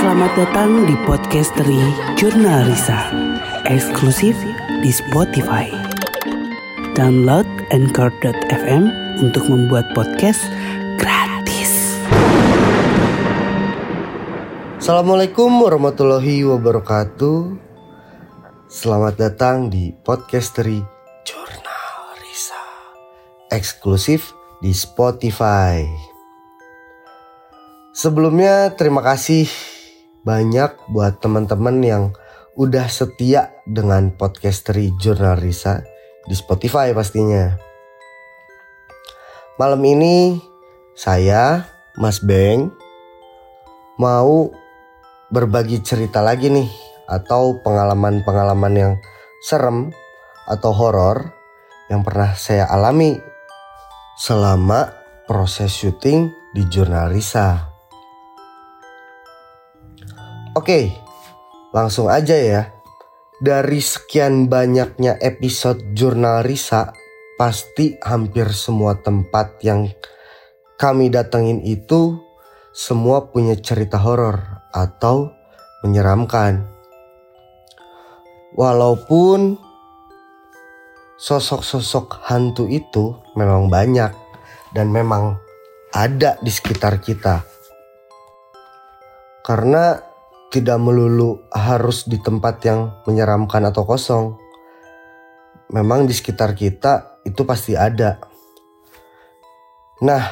Selamat datang di Podcastery Jurnal Risa. Eksklusif di Spotify. Download Anchor.fm untuk membuat podcast gratis. Assalamualaikum warahmatullahi wabarakatuh. Selamat datang di Podcastery Jurnal Risa. Eksklusif di Spotify. Sebelumnya terima kasih banyak buat teman-teman yang udah setia dengan podcastery Jurnal Risa di Spotify pastinya. Malam ini saya, Mas Beng, mau berbagi cerita lagi nih atau pengalaman-pengalaman yang serem atau horor yang pernah saya alami selama proses syuting di Jurnal Risa. Oke, langsung aja ya. Dari sekian banyaknya episode jurnal Risa, pasti hampir semua tempat yang kami datengin itu semua punya cerita horor atau menyeramkan. Walaupun sosok-sosok hantu itu memang banyak dan memang ada di sekitar kita. Karena tidak melulu harus di tempat yang menyeramkan atau kosong. Memang di sekitar kita itu pasti ada. Nah,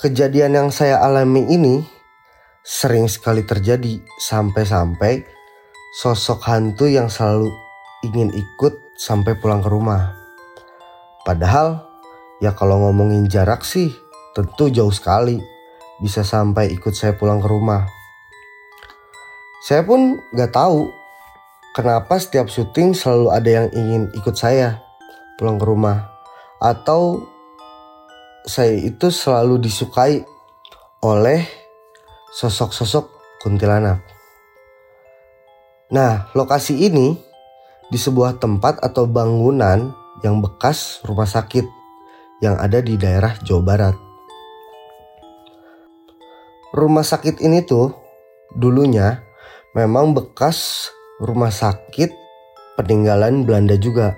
kejadian yang saya alami ini sering sekali terjadi sampai-sampai sosok hantu yang selalu ingin ikut sampai pulang ke rumah. Padahal ya kalau ngomongin jarak sih tentu jauh sekali bisa sampai ikut saya pulang ke rumah. Saya pun gak tahu kenapa setiap syuting selalu ada yang ingin ikut saya pulang ke rumah. Atau saya itu selalu disukai oleh sosok-sosok kuntilanak. Nah, lokasi ini di sebuah tempat atau bangunan yang bekas rumah sakit yang ada di daerah Jawa Barat. Rumah sakit ini tuh dulunya memang bekas rumah sakit peninggalan Belanda juga.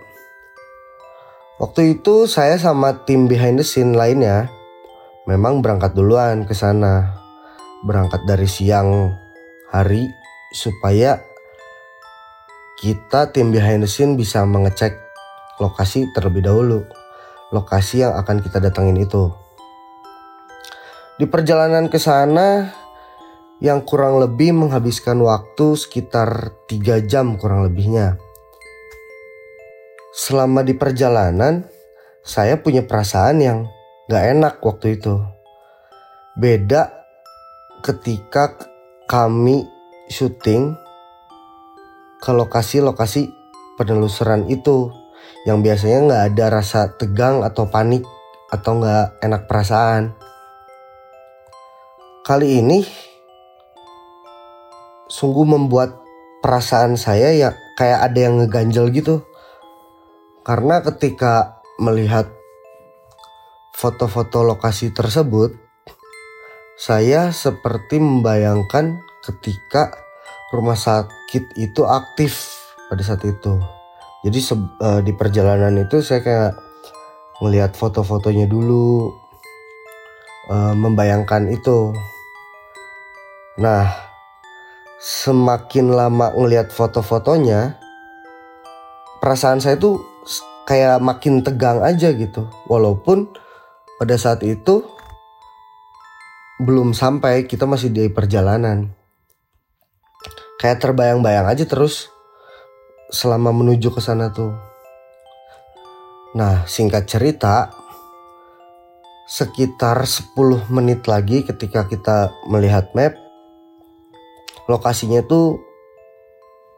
Waktu itu saya sama tim behind the scene lainnya memang berangkat duluan ke sana. Berangkat dari siang hari supaya kita tim behind the scene bisa mengecek lokasi terlebih dahulu. Lokasi yang akan kita datangin itu. Di perjalanan ke sana yang kurang lebih menghabiskan waktu sekitar 3 jam kurang lebihnya. Selama di perjalanan, saya punya perasaan yang gak enak waktu itu. Beda ketika kami syuting ke lokasi-lokasi penelusuran itu yang biasanya gak ada rasa tegang atau panik atau gak enak perasaan. Kali ini sungguh membuat perasaan saya ya kayak ada yang ngeganjel gitu. Karena ketika melihat foto-foto lokasi tersebut, saya seperti membayangkan ketika rumah sakit itu aktif pada saat itu. Jadi uh, di perjalanan itu saya kayak melihat foto-fotonya dulu, uh, membayangkan itu. Nah, semakin lama ngelihat foto-fotonya perasaan saya tuh kayak makin tegang aja gitu. Walaupun pada saat itu belum sampai kita masih di perjalanan. Kayak terbayang-bayang aja terus selama menuju ke sana tuh. Nah singkat cerita sekitar 10 menit lagi ketika kita melihat map lokasinya tuh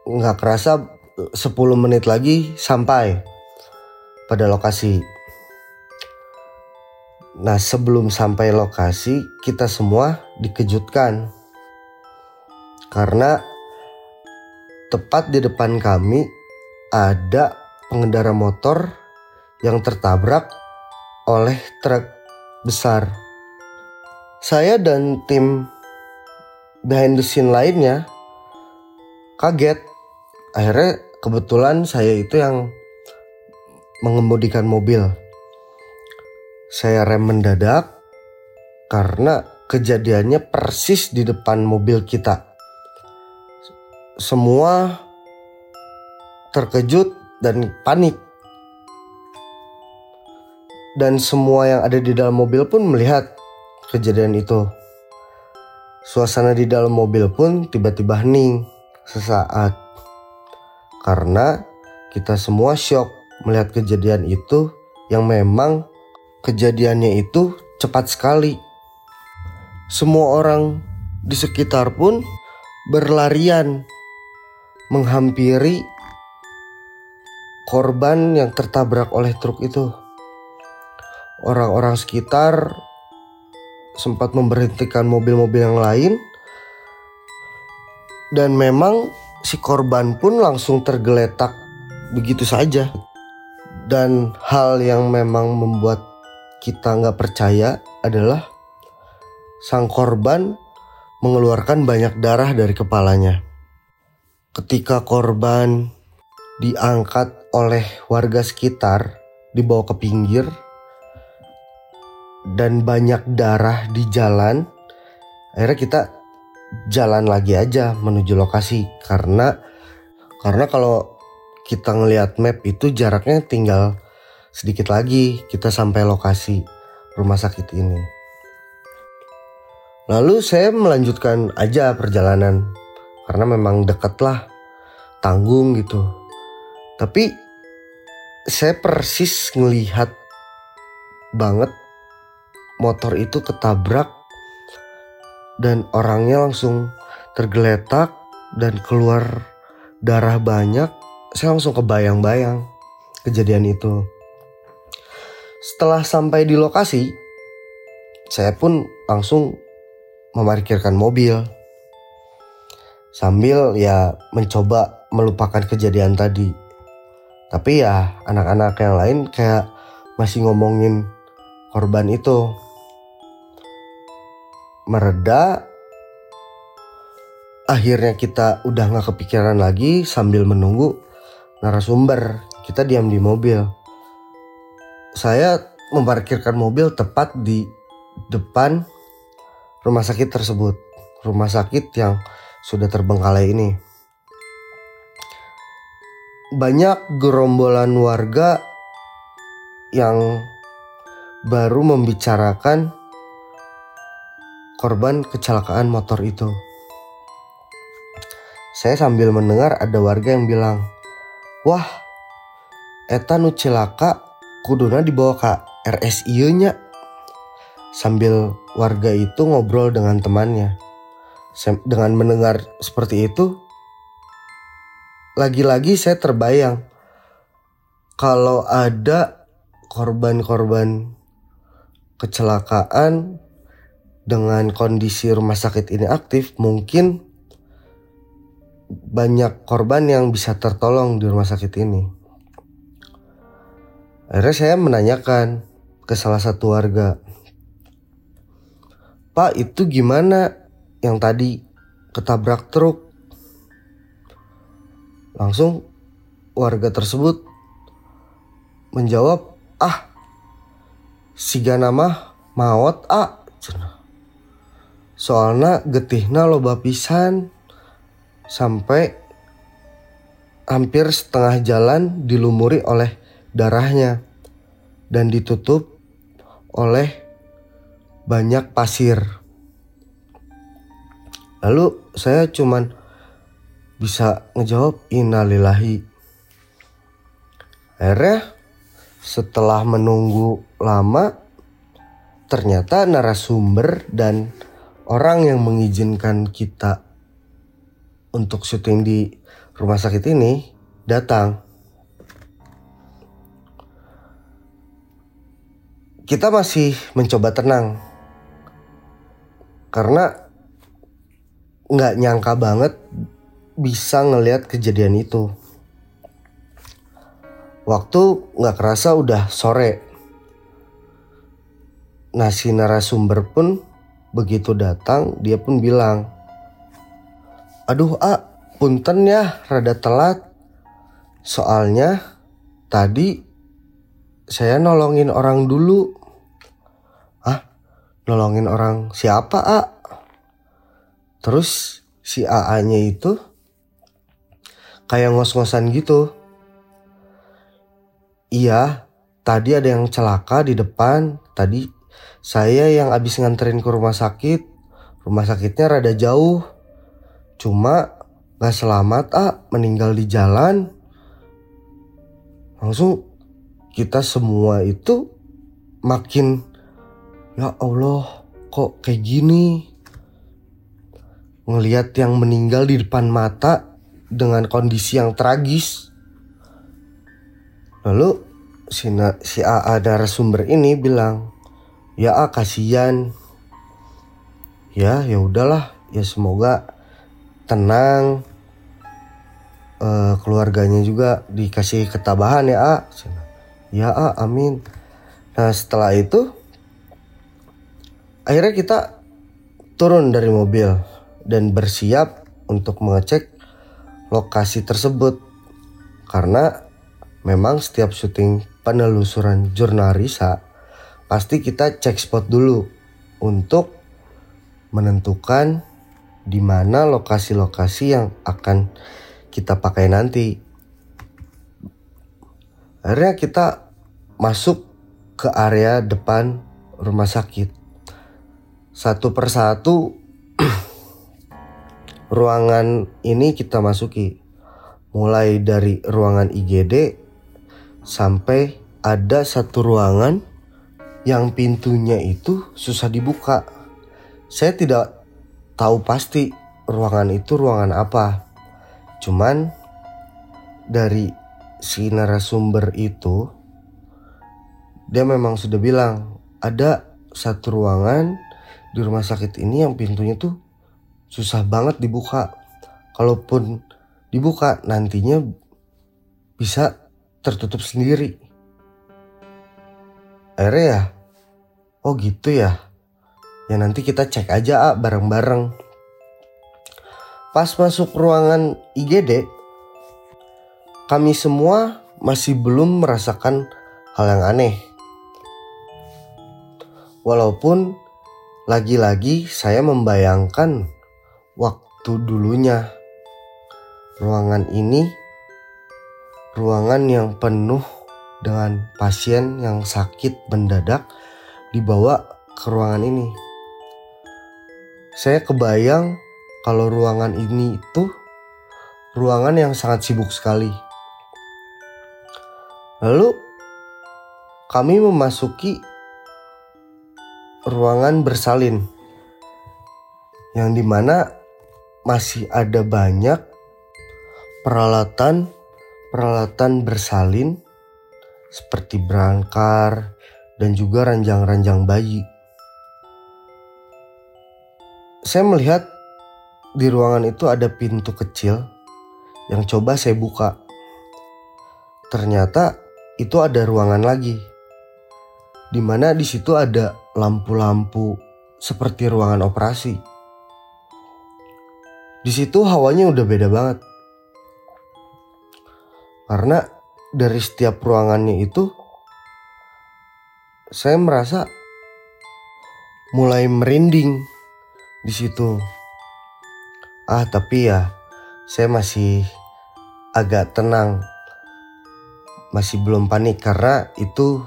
nggak kerasa 10 menit lagi sampai pada lokasi. Nah sebelum sampai lokasi kita semua dikejutkan karena tepat di depan kami ada pengendara motor yang tertabrak oleh truk besar. Saya dan tim behind the scene lainnya kaget. Akhirnya kebetulan saya itu yang mengemudikan mobil. Saya rem mendadak karena kejadiannya persis di depan mobil kita. Semua terkejut dan panik. Dan semua yang ada di dalam mobil pun melihat kejadian itu. Suasana di dalam mobil pun tiba-tiba hening sesaat. Karena kita semua shock melihat kejadian itu yang memang kejadiannya itu cepat sekali semua orang di sekitar pun berlarian menghampiri korban yang tertabrak oleh truk itu. Orang-orang sekitar sempat memberhentikan mobil-mobil yang lain dan memang si korban pun langsung tergeletak begitu saja. Dan hal yang memang membuat kita nggak percaya adalah sang korban mengeluarkan banyak darah dari kepalanya. Ketika korban diangkat oleh warga sekitar, dibawa ke pinggir, dan banyak darah di jalan, akhirnya kita jalan lagi aja menuju lokasi karena karena kalau kita ngelihat map itu jaraknya tinggal sedikit lagi kita sampai lokasi rumah sakit ini. Lalu saya melanjutkan aja perjalanan karena memang deket lah, tanggung gitu. Tapi saya persis ngelihat banget motor itu ketabrak dan orangnya langsung tergeletak dan keluar darah banyak. Saya langsung kebayang-bayang kejadian itu. Setelah sampai di lokasi, saya pun langsung memarkirkan mobil sambil ya mencoba melupakan kejadian tadi. Tapi ya anak-anak yang lain kayak masih ngomongin korban itu. Mereda, akhirnya kita udah gak kepikiran lagi sambil menunggu narasumber. Kita diam di mobil. Saya memarkirkan mobil tepat di depan rumah sakit tersebut, rumah sakit yang sudah terbengkalai ini. Banyak gerombolan warga yang baru membicarakan korban kecelakaan motor itu. Saya sambil mendengar ada warga yang bilang, "Wah, eta nu celaka kuduna dibawa ke RSI nya." Sambil warga itu ngobrol dengan temannya. Dengan mendengar seperti itu, lagi-lagi saya terbayang kalau ada korban-korban kecelakaan dengan kondisi rumah sakit ini aktif, mungkin banyak korban yang bisa tertolong di rumah sakit ini. Akhirnya saya menanyakan ke salah satu warga, Pak itu gimana yang tadi ketabrak truk? Langsung warga tersebut menjawab, ah siga nama maut ah soalnya getihna loba pisan sampai hampir setengah jalan dilumuri oleh darahnya dan ditutup oleh banyak pasir. Lalu saya cuman bisa ngejawab innalillahi. Akhirnya setelah menunggu lama ternyata narasumber dan orang yang mengizinkan kita untuk syuting di rumah sakit ini datang. Kita masih mencoba tenang karena nggak nyangka banget bisa ngelihat kejadian itu. Waktu nggak kerasa udah sore. Nah si narasumber pun begitu datang dia pun bilang Aduh A, punten ya rada telat. Soalnya tadi saya nolongin orang dulu. Ah, nolongin orang siapa A? Terus si AA-nya itu kayak ngos-ngosan gitu. Iya, tadi ada yang celaka di depan. Tadi saya yang abis nganterin ke rumah sakit. Rumah sakitnya rada jauh. Cuma gak selamat ah, meninggal di jalan. Langsung kita semua itu makin ya Allah kok kayak gini ngelihat yang meninggal di depan mata dengan kondisi yang tragis lalu si, si AA narasumber ini bilang ya A kasihan. Ya ya udahlah. Ya semoga tenang. Uh, keluarganya juga dikasih ketabahan ya A Ya ah, amin. Nah setelah itu akhirnya kita turun dari mobil dan bersiap untuk mengecek lokasi tersebut. Karena memang setiap syuting penelusuran jurnal Risa pasti kita cek spot dulu untuk menentukan di mana lokasi-lokasi yang akan kita pakai nanti. Akhirnya kita masuk ke area depan rumah sakit. Satu persatu ruangan ini kita masuki. Mulai dari ruangan IGD sampai ada satu ruangan yang pintunya itu susah dibuka saya tidak tahu pasti ruangan itu ruangan apa cuman dari si narasumber itu dia memang sudah bilang ada satu ruangan di rumah sakit ini yang pintunya tuh susah banget dibuka. Kalaupun dibuka nantinya bisa tertutup sendiri. Akhirnya ya, oh gitu ya. Ya nanti kita cek aja ah bareng-bareng. Pas masuk ruangan IGD, kami semua masih belum merasakan hal yang aneh. Walaupun lagi-lagi saya membayangkan waktu dulunya ruangan ini ruangan yang penuh dengan pasien yang sakit mendadak dibawa ke ruangan ini. Saya kebayang kalau ruangan ini itu ruangan yang sangat sibuk sekali. Lalu kami memasuki ruangan bersalin yang di mana masih ada banyak peralatan peralatan bersalin seperti berangkar dan juga ranjang-ranjang bayi. Saya melihat di ruangan itu ada pintu kecil yang coba saya buka. Ternyata itu ada ruangan lagi. Di mana di situ ada lampu-lampu seperti ruangan operasi. Di situ hawanya udah beda banget. Karena dari setiap ruangannya itu saya merasa mulai merinding di situ. Ah, tapi ya saya masih agak tenang. Masih belum panik karena itu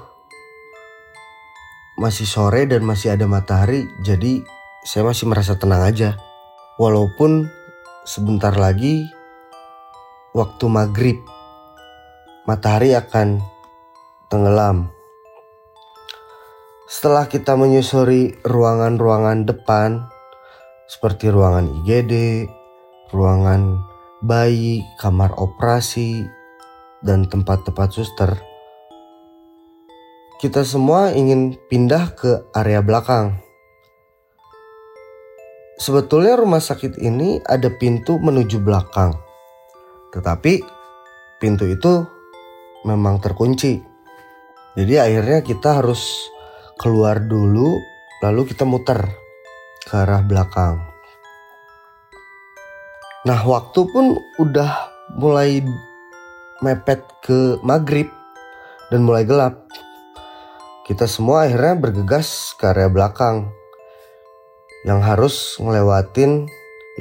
masih sore dan masih ada matahari jadi saya masih merasa tenang aja. Walaupun sebentar lagi waktu maghrib matahari akan tenggelam setelah kita menyusuri ruangan-ruangan depan seperti ruangan IGD, ruangan bayi, kamar operasi, dan tempat-tempat suster, kita semua ingin pindah ke area belakang. Sebetulnya rumah sakit ini ada pintu menuju belakang. Tetapi pintu itu memang terkunci. Jadi akhirnya kita harus keluar dulu lalu kita muter ke arah belakang. Nah waktu pun udah mulai mepet ke maghrib dan mulai gelap. Kita semua akhirnya bergegas ke area belakang yang harus ngelewatin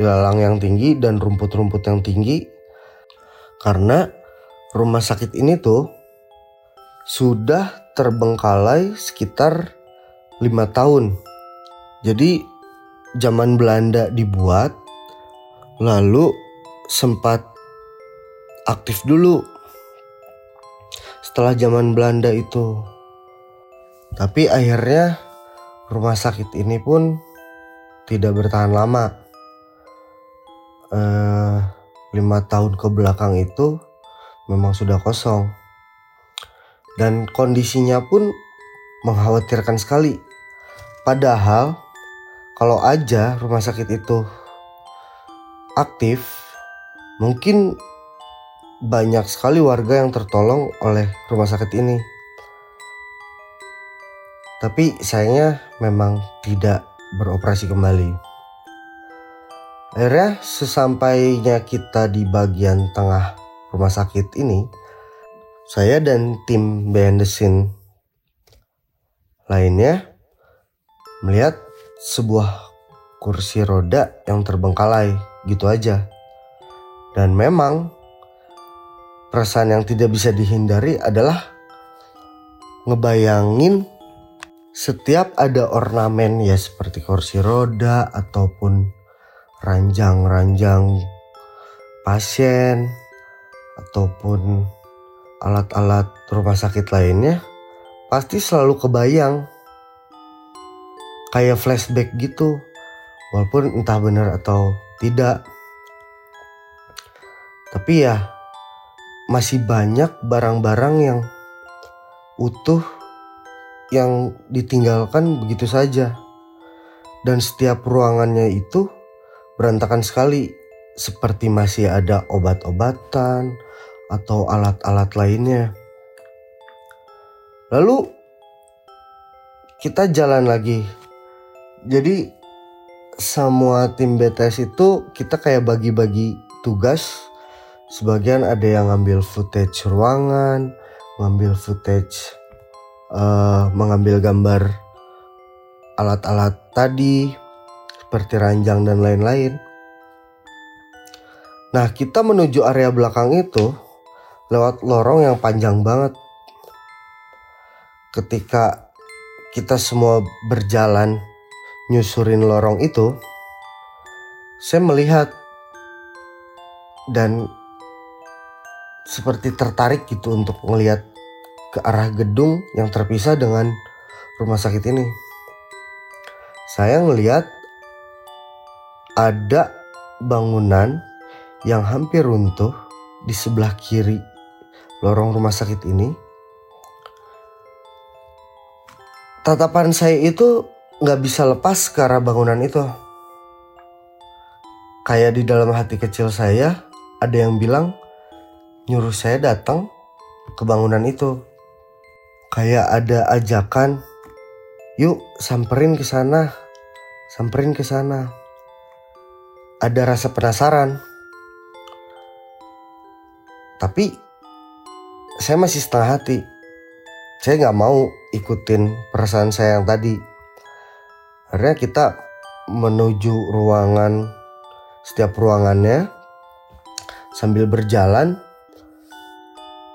ilalang yang tinggi dan rumput-rumput yang tinggi karena rumah sakit ini tuh sudah terbengkalai sekitar lima tahun. Jadi zaman Belanda dibuat lalu sempat aktif dulu setelah zaman Belanda itu. Tapi akhirnya rumah sakit ini pun tidak bertahan lama. Eh, lima tahun ke belakang itu memang sudah kosong. Dan kondisinya pun mengkhawatirkan sekali. Padahal kalau aja rumah sakit itu aktif, mungkin banyak sekali warga yang tertolong oleh rumah sakit ini. Tapi sayangnya memang tidak beroperasi kembali. Akhirnya sesampainya kita di bagian tengah rumah sakit ini, saya dan tim behind the scene lainnya melihat sebuah kursi roda yang terbengkalai gitu aja. Dan memang perasaan yang tidak bisa dihindari adalah ngebayangin setiap ada ornamen ya seperti kursi roda ataupun ranjang-ranjang pasien ataupun alat-alat rumah sakit lainnya pasti selalu kebayang kayak flashback gitu walaupun entah benar atau tidak tapi ya masih banyak barang-barang yang utuh yang ditinggalkan begitu saja. Dan setiap ruangannya itu berantakan sekali, seperti masih ada obat-obatan atau alat-alat lainnya. Lalu kita jalan lagi. Jadi semua tim BTS itu kita kayak bagi-bagi tugas. Sebagian ada yang ngambil footage ruangan, ngambil footage uh, mengambil gambar alat-alat tadi seperti ranjang dan lain-lain. Nah, kita menuju area belakang itu lewat lorong yang panjang banget. Ketika kita semua berjalan nyusurin lorong itu, saya melihat dan seperti tertarik gitu untuk melihat ke arah gedung yang terpisah dengan rumah sakit ini. Saya melihat ada bangunan yang hampir runtuh di sebelah kiri lorong rumah sakit ini. Tatapan saya itu nggak bisa lepas ke arah bangunan itu. Kayak di dalam hati kecil saya ada yang bilang nyuruh saya datang ke bangunan itu kayak ada ajakan yuk samperin ke sana samperin ke sana ada rasa penasaran tapi saya masih setengah hati saya nggak mau ikutin perasaan saya yang tadi akhirnya kita menuju ruangan setiap ruangannya sambil berjalan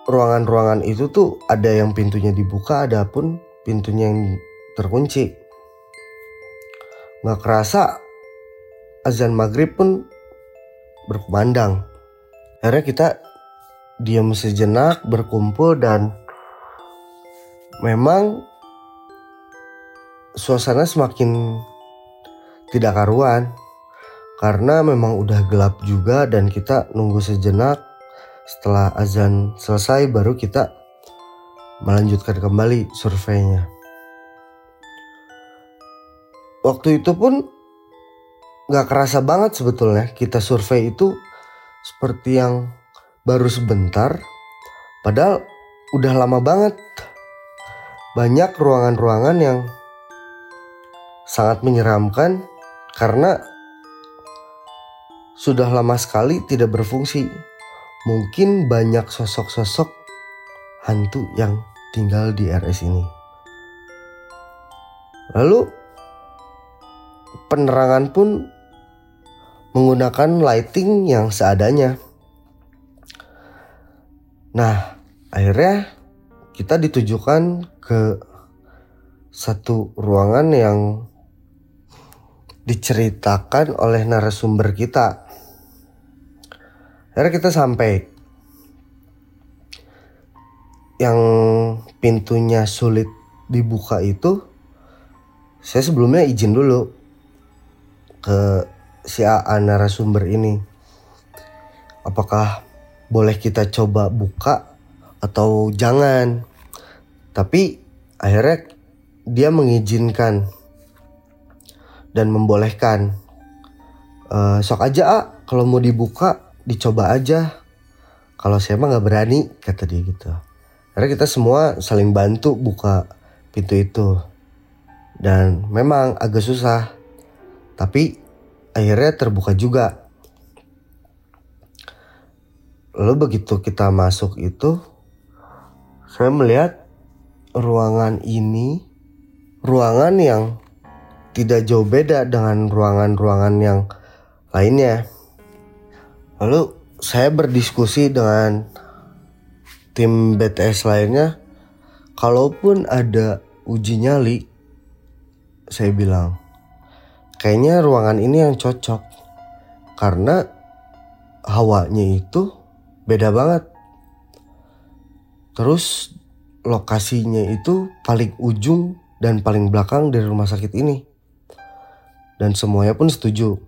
ruangan-ruangan itu tuh ada yang pintunya dibuka, ada pun pintunya yang terkunci. Nggak kerasa azan maghrib pun berkumandang. Akhirnya kita diam sejenak, berkumpul dan memang suasana semakin tidak karuan karena memang udah gelap juga dan kita nunggu sejenak setelah azan selesai baru kita melanjutkan kembali surveinya. Waktu itu pun gak kerasa banget sebetulnya kita survei itu seperti yang baru sebentar padahal udah lama banget. Banyak ruangan-ruangan yang sangat menyeramkan karena sudah lama sekali tidak berfungsi. Mungkin banyak sosok-sosok hantu yang tinggal di RS ini. Lalu penerangan pun menggunakan lighting yang seadanya. Nah, akhirnya kita ditujukan ke satu ruangan yang diceritakan oleh narasumber kita. Akhirnya kita sampai yang pintunya sulit dibuka itu saya sebelumnya izin dulu ke si AA narasumber ini. Apakah boleh kita coba buka atau jangan? Tapi akhirnya dia mengizinkan dan membolehkan. Uh, sok aja ah kalau mau dibuka dicoba aja. Kalau saya mah nggak berani kata dia gitu. Karena kita semua saling bantu buka pintu itu. Dan memang agak susah. Tapi akhirnya terbuka juga. Lalu begitu kita masuk itu, saya melihat ruangan ini ruangan yang tidak jauh beda dengan ruangan-ruangan yang lainnya. Lalu saya berdiskusi dengan tim BTS lainnya, kalaupun ada uji nyali, saya bilang, kayaknya ruangan ini yang cocok karena hawanya itu beda banget. Terus lokasinya itu paling ujung dan paling belakang dari rumah sakit ini. Dan semuanya pun setuju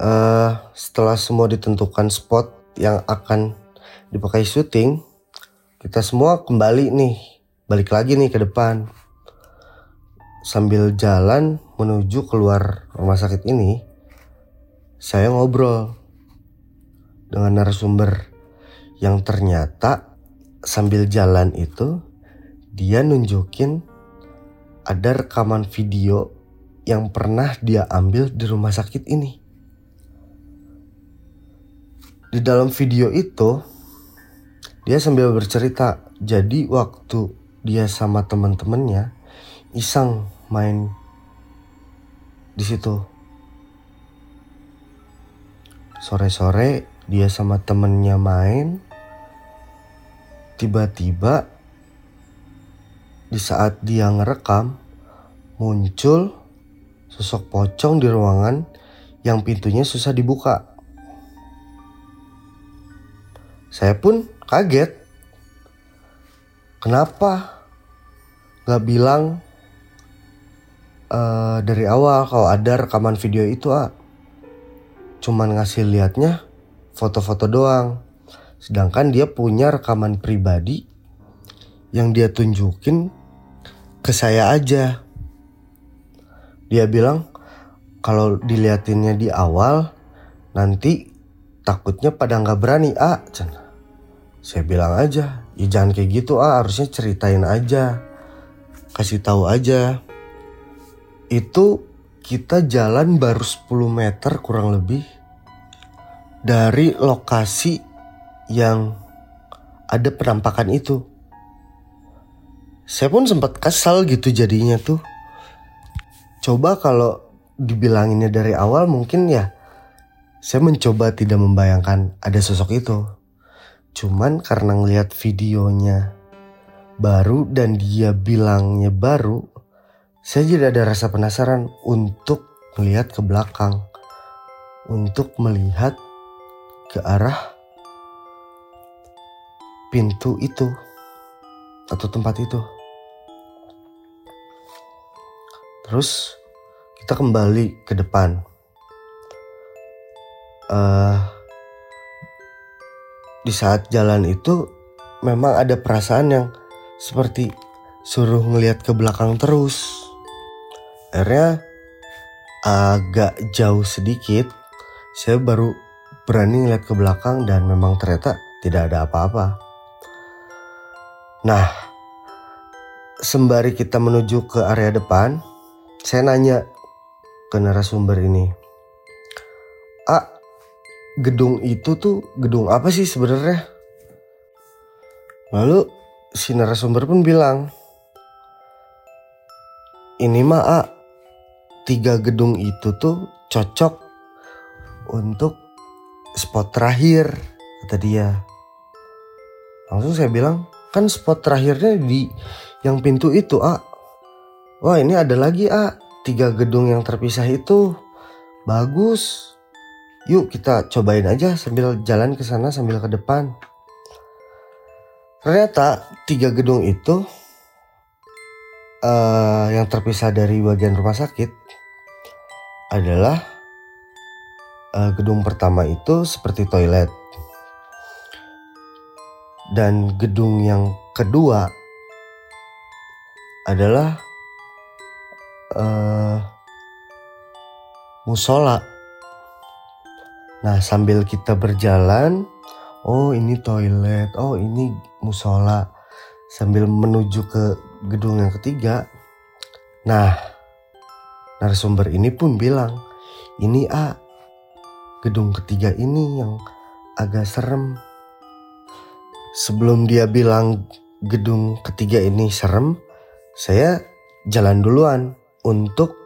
uh, setelah semua ditentukan spot yang akan dipakai syuting, kita semua kembali nih, balik lagi nih ke depan. Sambil jalan menuju keluar rumah sakit ini, saya ngobrol dengan narasumber yang ternyata sambil jalan itu dia nunjukin ada rekaman video yang pernah dia ambil di rumah sakit ini. Di dalam video itu dia sambil bercerita, jadi waktu dia sama teman-temannya iseng main di situ. Sore-sore dia sama temennya main, tiba-tiba di saat dia ngerekam muncul sosok pocong di ruangan yang pintunya susah dibuka. Saya pun kaget. Kenapa gak bilang uh, dari awal kalau ada rekaman video itu ah cuman ngasih liatnya foto-foto doang. Sedangkan dia punya rekaman pribadi yang dia tunjukin ke saya aja. Dia bilang kalau diliatinnya di awal nanti takutnya pada nggak berani ah saya bilang aja ya jangan kayak gitu ah harusnya ceritain aja. Kasih tahu aja. Itu kita jalan baru 10 meter kurang lebih dari lokasi yang ada penampakan itu saya pun sempat kesal gitu jadinya tuh coba kalau dibilanginnya dari awal mungkin ya saya mencoba tidak membayangkan ada sosok itu. Cuman karena ngelihat videonya baru dan dia bilangnya baru, saya jadi ada rasa penasaran untuk melihat ke belakang. Untuk melihat ke arah pintu itu atau tempat itu. Terus kita kembali ke depan uh, di saat jalan itu memang ada perasaan yang seperti suruh ngelihat ke belakang terus. Akhirnya agak jauh sedikit, saya baru berani ngeliat ke belakang dan memang ternyata tidak ada apa-apa. Nah, sembari kita menuju ke area depan, saya nanya ke narasumber ini, gedung itu tuh gedung apa sih sebenarnya? Lalu si narasumber pun bilang, ini mah A, tiga gedung itu tuh cocok untuk spot terakhir kata dia. Langsung saya bilang kan spot terakhirnya di yang pintu itu A. Wah ini ada lagi A, tiga gedung yang terpisah itu bagus. Yuk kita cobain aja sambil jalan ke sana sambil ke depan. Ternyata tiga gedung itu uh, yang terpisah dari bagian rumah sakit adalah uh, gedung pertama itu seperti toilet dan gedung yang kedua adalah uh, musola. Nah sambil kita berjalan, oh ini toilet, oh ini musola. Sambil menuju ke gedung yang ketiga, nah narasumber ini pun bilang, ini A, gedung ketiga ini yang agak serem. Sebelum dia bilang gedung ketiga ini serem, saya jalan duluan untuk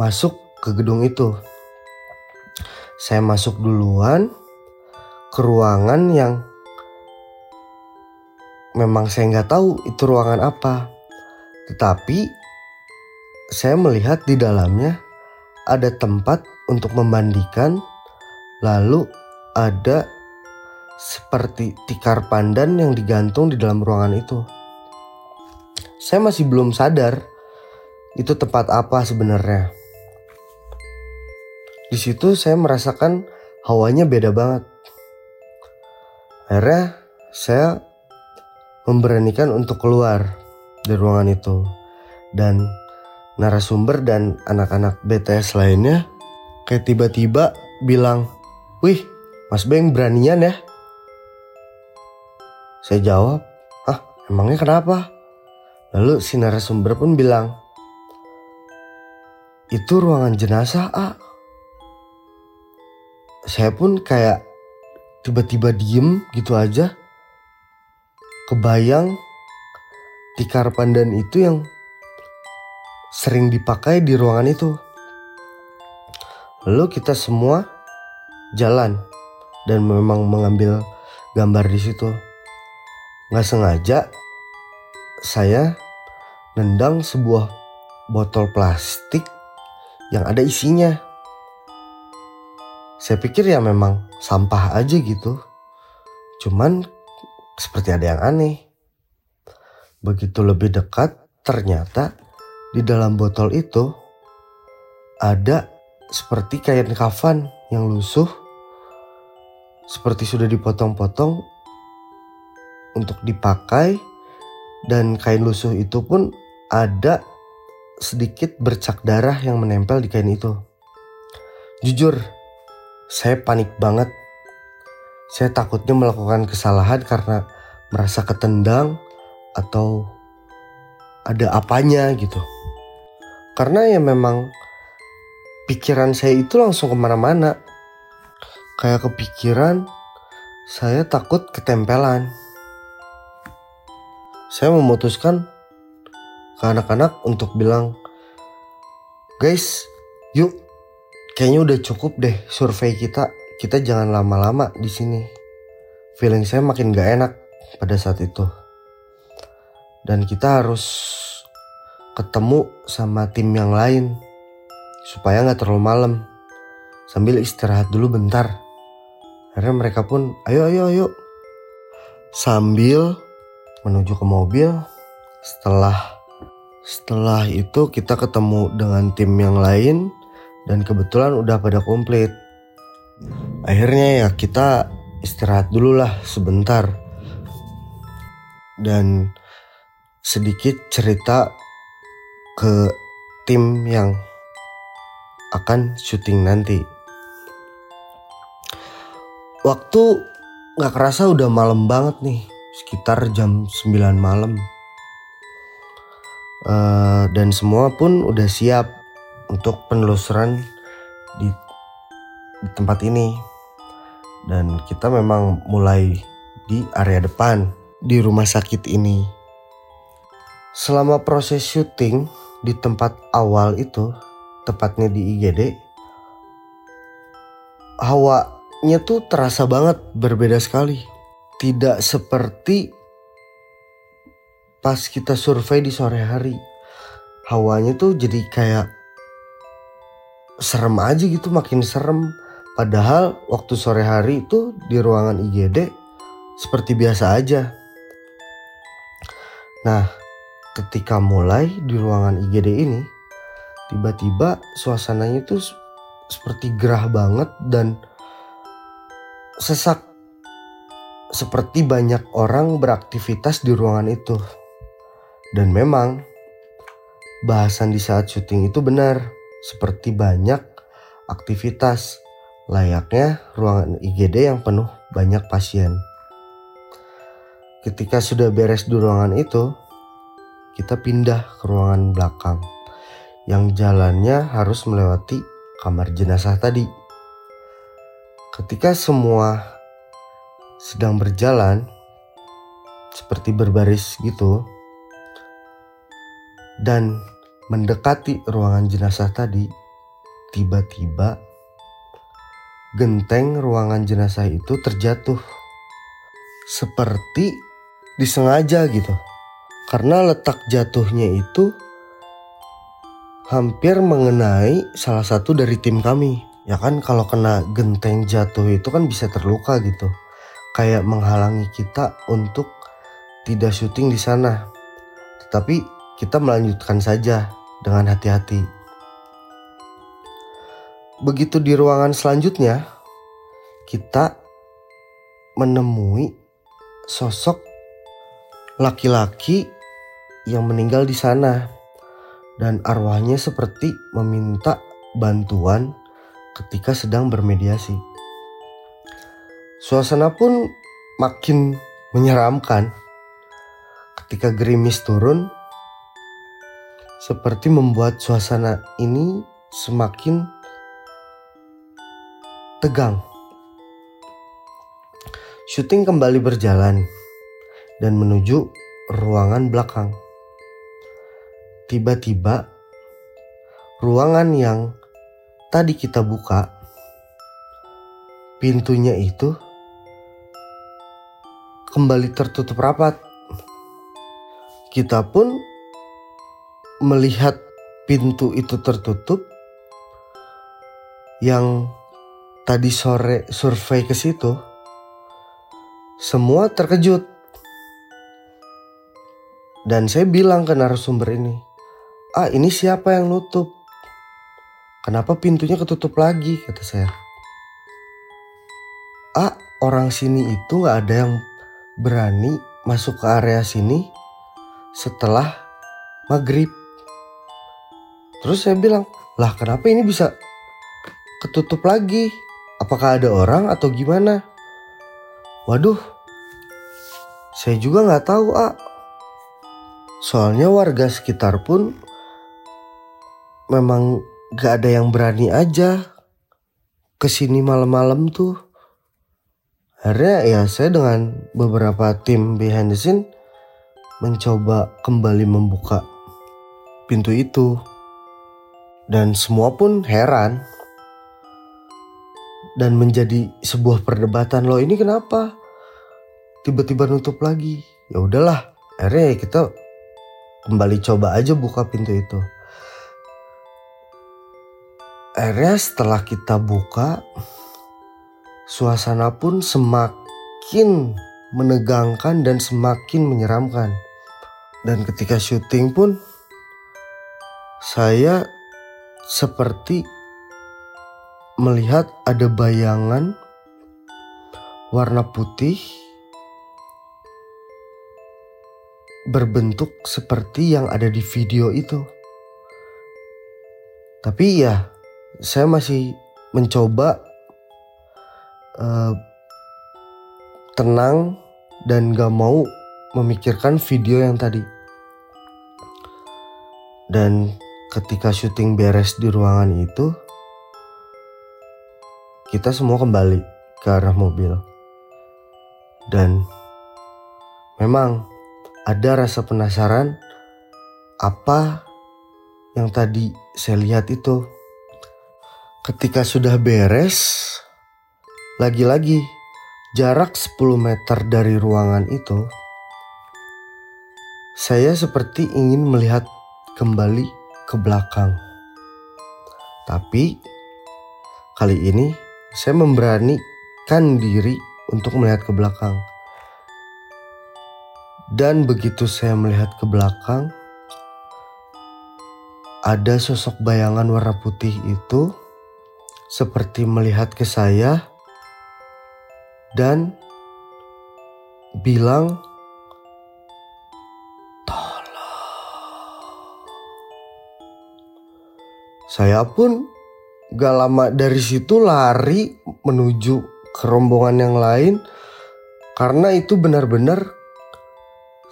masuk ke gedung itu. Saya masuk duluan ke ruangan yang memang saya nggak tahu itu ruangan apa. Tetapi saya melihat di dalamnya ada tempat untuk memandikan, lalu ada seperti tikar pandan yang digantung di dalam ruangan itu. Saya masih belum sadar itu tempat apa sebenarnya. Di situ saya merasakan hawanya beda banget. Akhirnya saya memberanikan untuk keluar dari ruangan itu dan narasumber dan anak-anak BTS lainnya kayak tiba-tiba bilang, "Wih, Mas Beng beranian ya?" Saya jawab, "Hah, emangnya kenapa?" Lalu si narasumber pun bilang, itu ruangan jenazah A. Saya pun kayak tiba-tiba diem gitu aja. Kebayang tikar pandan itu yang sering dipakai di ruangan itu. Lalu kita semua jalan dan memang mengambil gambar di situ. Gak sengaja saya nendang sebuah botol plastik yang ada isinya. Saya pikir ya memang sampah aja gitu. Cuman seperti ada yang aneh. Begitu lebih dekat, ternyata di dalam botol itu ada seperti kain kafan yang lusuh. Seperti sudah dipotong-potong untuk dipakai dan kain lusuh itu pun ada sedikit bercak darah yang menempel di kain itu. Jujur, saya panik banget. Saya takutnya melakukan kesalahan karena merasa ketendang atau ada apanya gitu. Karena ya memang pikiran saya itu langsung ke mana-mana. Kayak kepikiran saya takut ketempelan saya memutuskan ke anak-anak untuk bilang, guys, yuk, kayaknya udah cukup deh survei kita. Kita jangan lama-lama di sini. Feeling saya makin gak enak pada saat itu. Dan kita harus ketemu sama tim yang lain supaya nggak terlalu malam sambil istirahat dulu bentar. Akhirnya mereka pun ayo ayo ayo sambil menuju ke mobil. Setelah setelah itu kita ketemu dengan tim yang lain dan kebetulan udah pada komplit. Akhirnya ya kita istirahat dulu lah sebentar. Dan sedikit cerita ke tim yang akan syuting nanti. Waktu gak kerasa udah malam banget nih sekitar jam 9 malam. Uh, dan semua pun udah siap untuk penelusuran di, di tempat ini. dan kita memang mulai di area depan di rumah sakit ini. Selama proses syuting di tempat awal itu, tepatnya di IGD, hawanya tuh terasa banget berbeda sekali. Tidak seperti pas kita survei di sore hari. Hawanya tuh jadi kayak serem aja gitu, makin serem. Padahal waktu sore hari itu di ruangan IGD seperti biasa aja. Nah, ketika mulai di ruangan IGD ini, tiba-tiba suasananya itu seperti gerah banget dan sesak seperti banyak orang beraktivitas di ruangan itu. Dan memang bahasan di saat syuting itu benar, seperti banyak aktivitas layaknya ruangan IGD yang penuh banyak pasien. Ketika sudah beres di ruangan itu, kita pindah ke ruangan belakang yang jalannya harus melewati kamar jenazah tadi. Ketika semua sedang berjalan seperti berbaris gitu dan mendekati ruangan jenazah tadi, tiba-tiba genteng ruangan jenazah itu terjatuh seperti disengaja gitu. Karena letak jatuhnya itu hampir mengenai salah satu dari tim kami. Ya kan kalau kena genteng jatuh itu kan bisa terluka gitu. Kayak menghalangi kita untuk tidak syuting di sana. Tetapi kita melanjutkan saja dengan hati-hati. Begitu di ruangan selanjutnya, kita menemui sosok laki-laki yang meninggal di sana dan arwahnya seperti meminta bantuan ketika sedang bermediasi. Suasana pun makin menyeramkan ketika gerimis turun seperti membuat suasana ini semakin tegang. Syuting kembali berjalan dan menuju ruangan belakang. Tiba-tiba, ruangan yang tadi kita buka, pintunya itu kembali tertutup rapat. Kita pun melihat pintu itu tertutup yang tadi sore survei ke situ, semua terkejut. Dan saya bilang ke narasumber ini, ah ini siapa yang nutup? Kenapa pintunya ketutup lagi? Kata saya. Ah orang sini itu gak ada yang berani masuk ke area sini setelah maghrib. Terus saya bilang, lah kenapa ini bisa ketutup lagi? Apakah ada orang atau gimana? Waduh, saya juga nggak tahu, ah. Soalnya warga sekitar pun memang gak ada yang berani aja ke sini malam-malam tuh. Akhirnya ya saya dengan beberapa tim behind the scene mencoba kembali membuka pintu itu. Dan semua pun heran. Dan menjadi sebuah perdebatan loh ini kenapa? Tiba-tiba nutup lagi. Ya udahlah, akhirnya ya kita kembali coba aja buka pintu itu. Akhirnya setelah kita buka, suasana pun semakin menegangkan dan semakin menyeramkan. Dan ketika syuting pun, saya seperti melihat ada bayangan warna putih berbentuk seperti yang ada di video itu. Tapi ya, saya masih mencoba uh, tenang dan gak mau memikirkan video yang tadi. Dan ketika syuting beres di ruangan itu, kita semua kembali ke arah mobil. Dan memang ada rasa penasaran apa yang tadi saya lihat itu. Ketika sudah beres, lagi-lagi jarak 10 meter dari ruangan itu, saya seperti ingin melihat kembali ke belakang. Tapi kali ini saya memberanikan diri untuk melihat ke belakang. Dan begitu saya melihat ke belakang, ada sosok bayangan warna putih itu seperti melihat ke saya dan bilang, Saya pun gak lama dari situ lari menuju ke rombongan yang lain karena itu benar-benar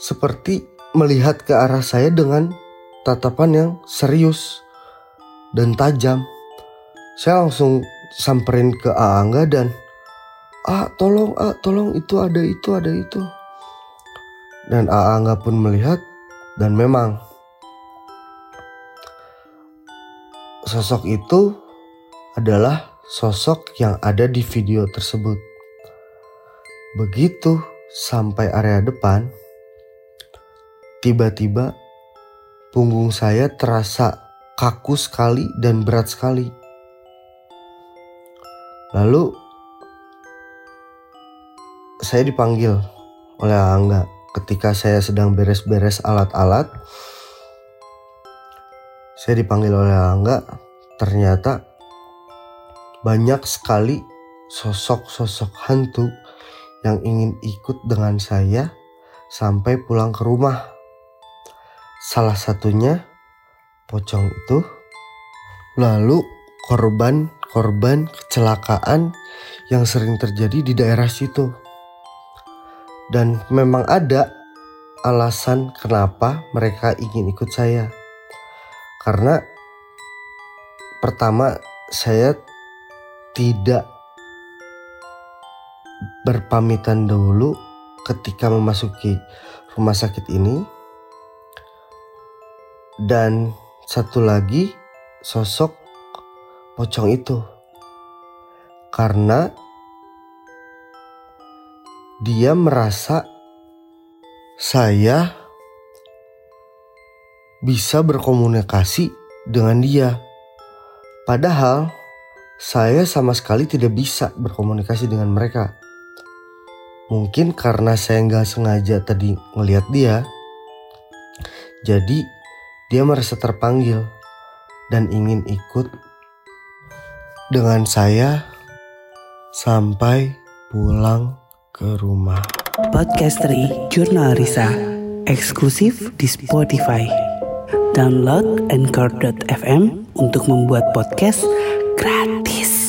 seperti melihat ke arah saya dengan tatapan yang serius dan tajam. Saya langsung samperin ke Aangga dan Ah tolong ah tolong itu ada itu ada itu Dan Aangga pun melihat dan memang sosok itu adalah sosok yang ada di video tersebut. Begitu sampai area depan, tiba-tiba punggung saya terasa kaku sekali dan berat sekali. Lalu saya dipanggil oleh Angga ketika saya sedang beres-beres alat-alat saya dipanggil oleh Angga, ternyata banyak sekali sosok-sosok hantu yang ingin ikut dengan saya sampai pulang ke rumah. Salah satunya pocong itu, lalu korban-korban kecelakaan yang sering terjadi di daerah situ. Dan memang ada alasan kenapa mereka ingin ikut saya karena pertama saya tidak berpamitan dulu ketika memasuki rumah sakit ini. Dan satu lagi sosok pocong itu. Karena dia merasa saya bisa berkomunikasi dengan dia. Padahal saya sama sekali tidak bisa berkomunikasi dengan mereka. Mungkin karena saya nggak sengaja tadi ngelihat dia, jadi dia merasa terpanggil dan ingin ikut dengan saya sampai pulang ke rumah. Podcast dari Jurnal Risa, eksklusif di Spotify. Download Anchor.fm untuk membuat podcast gratis.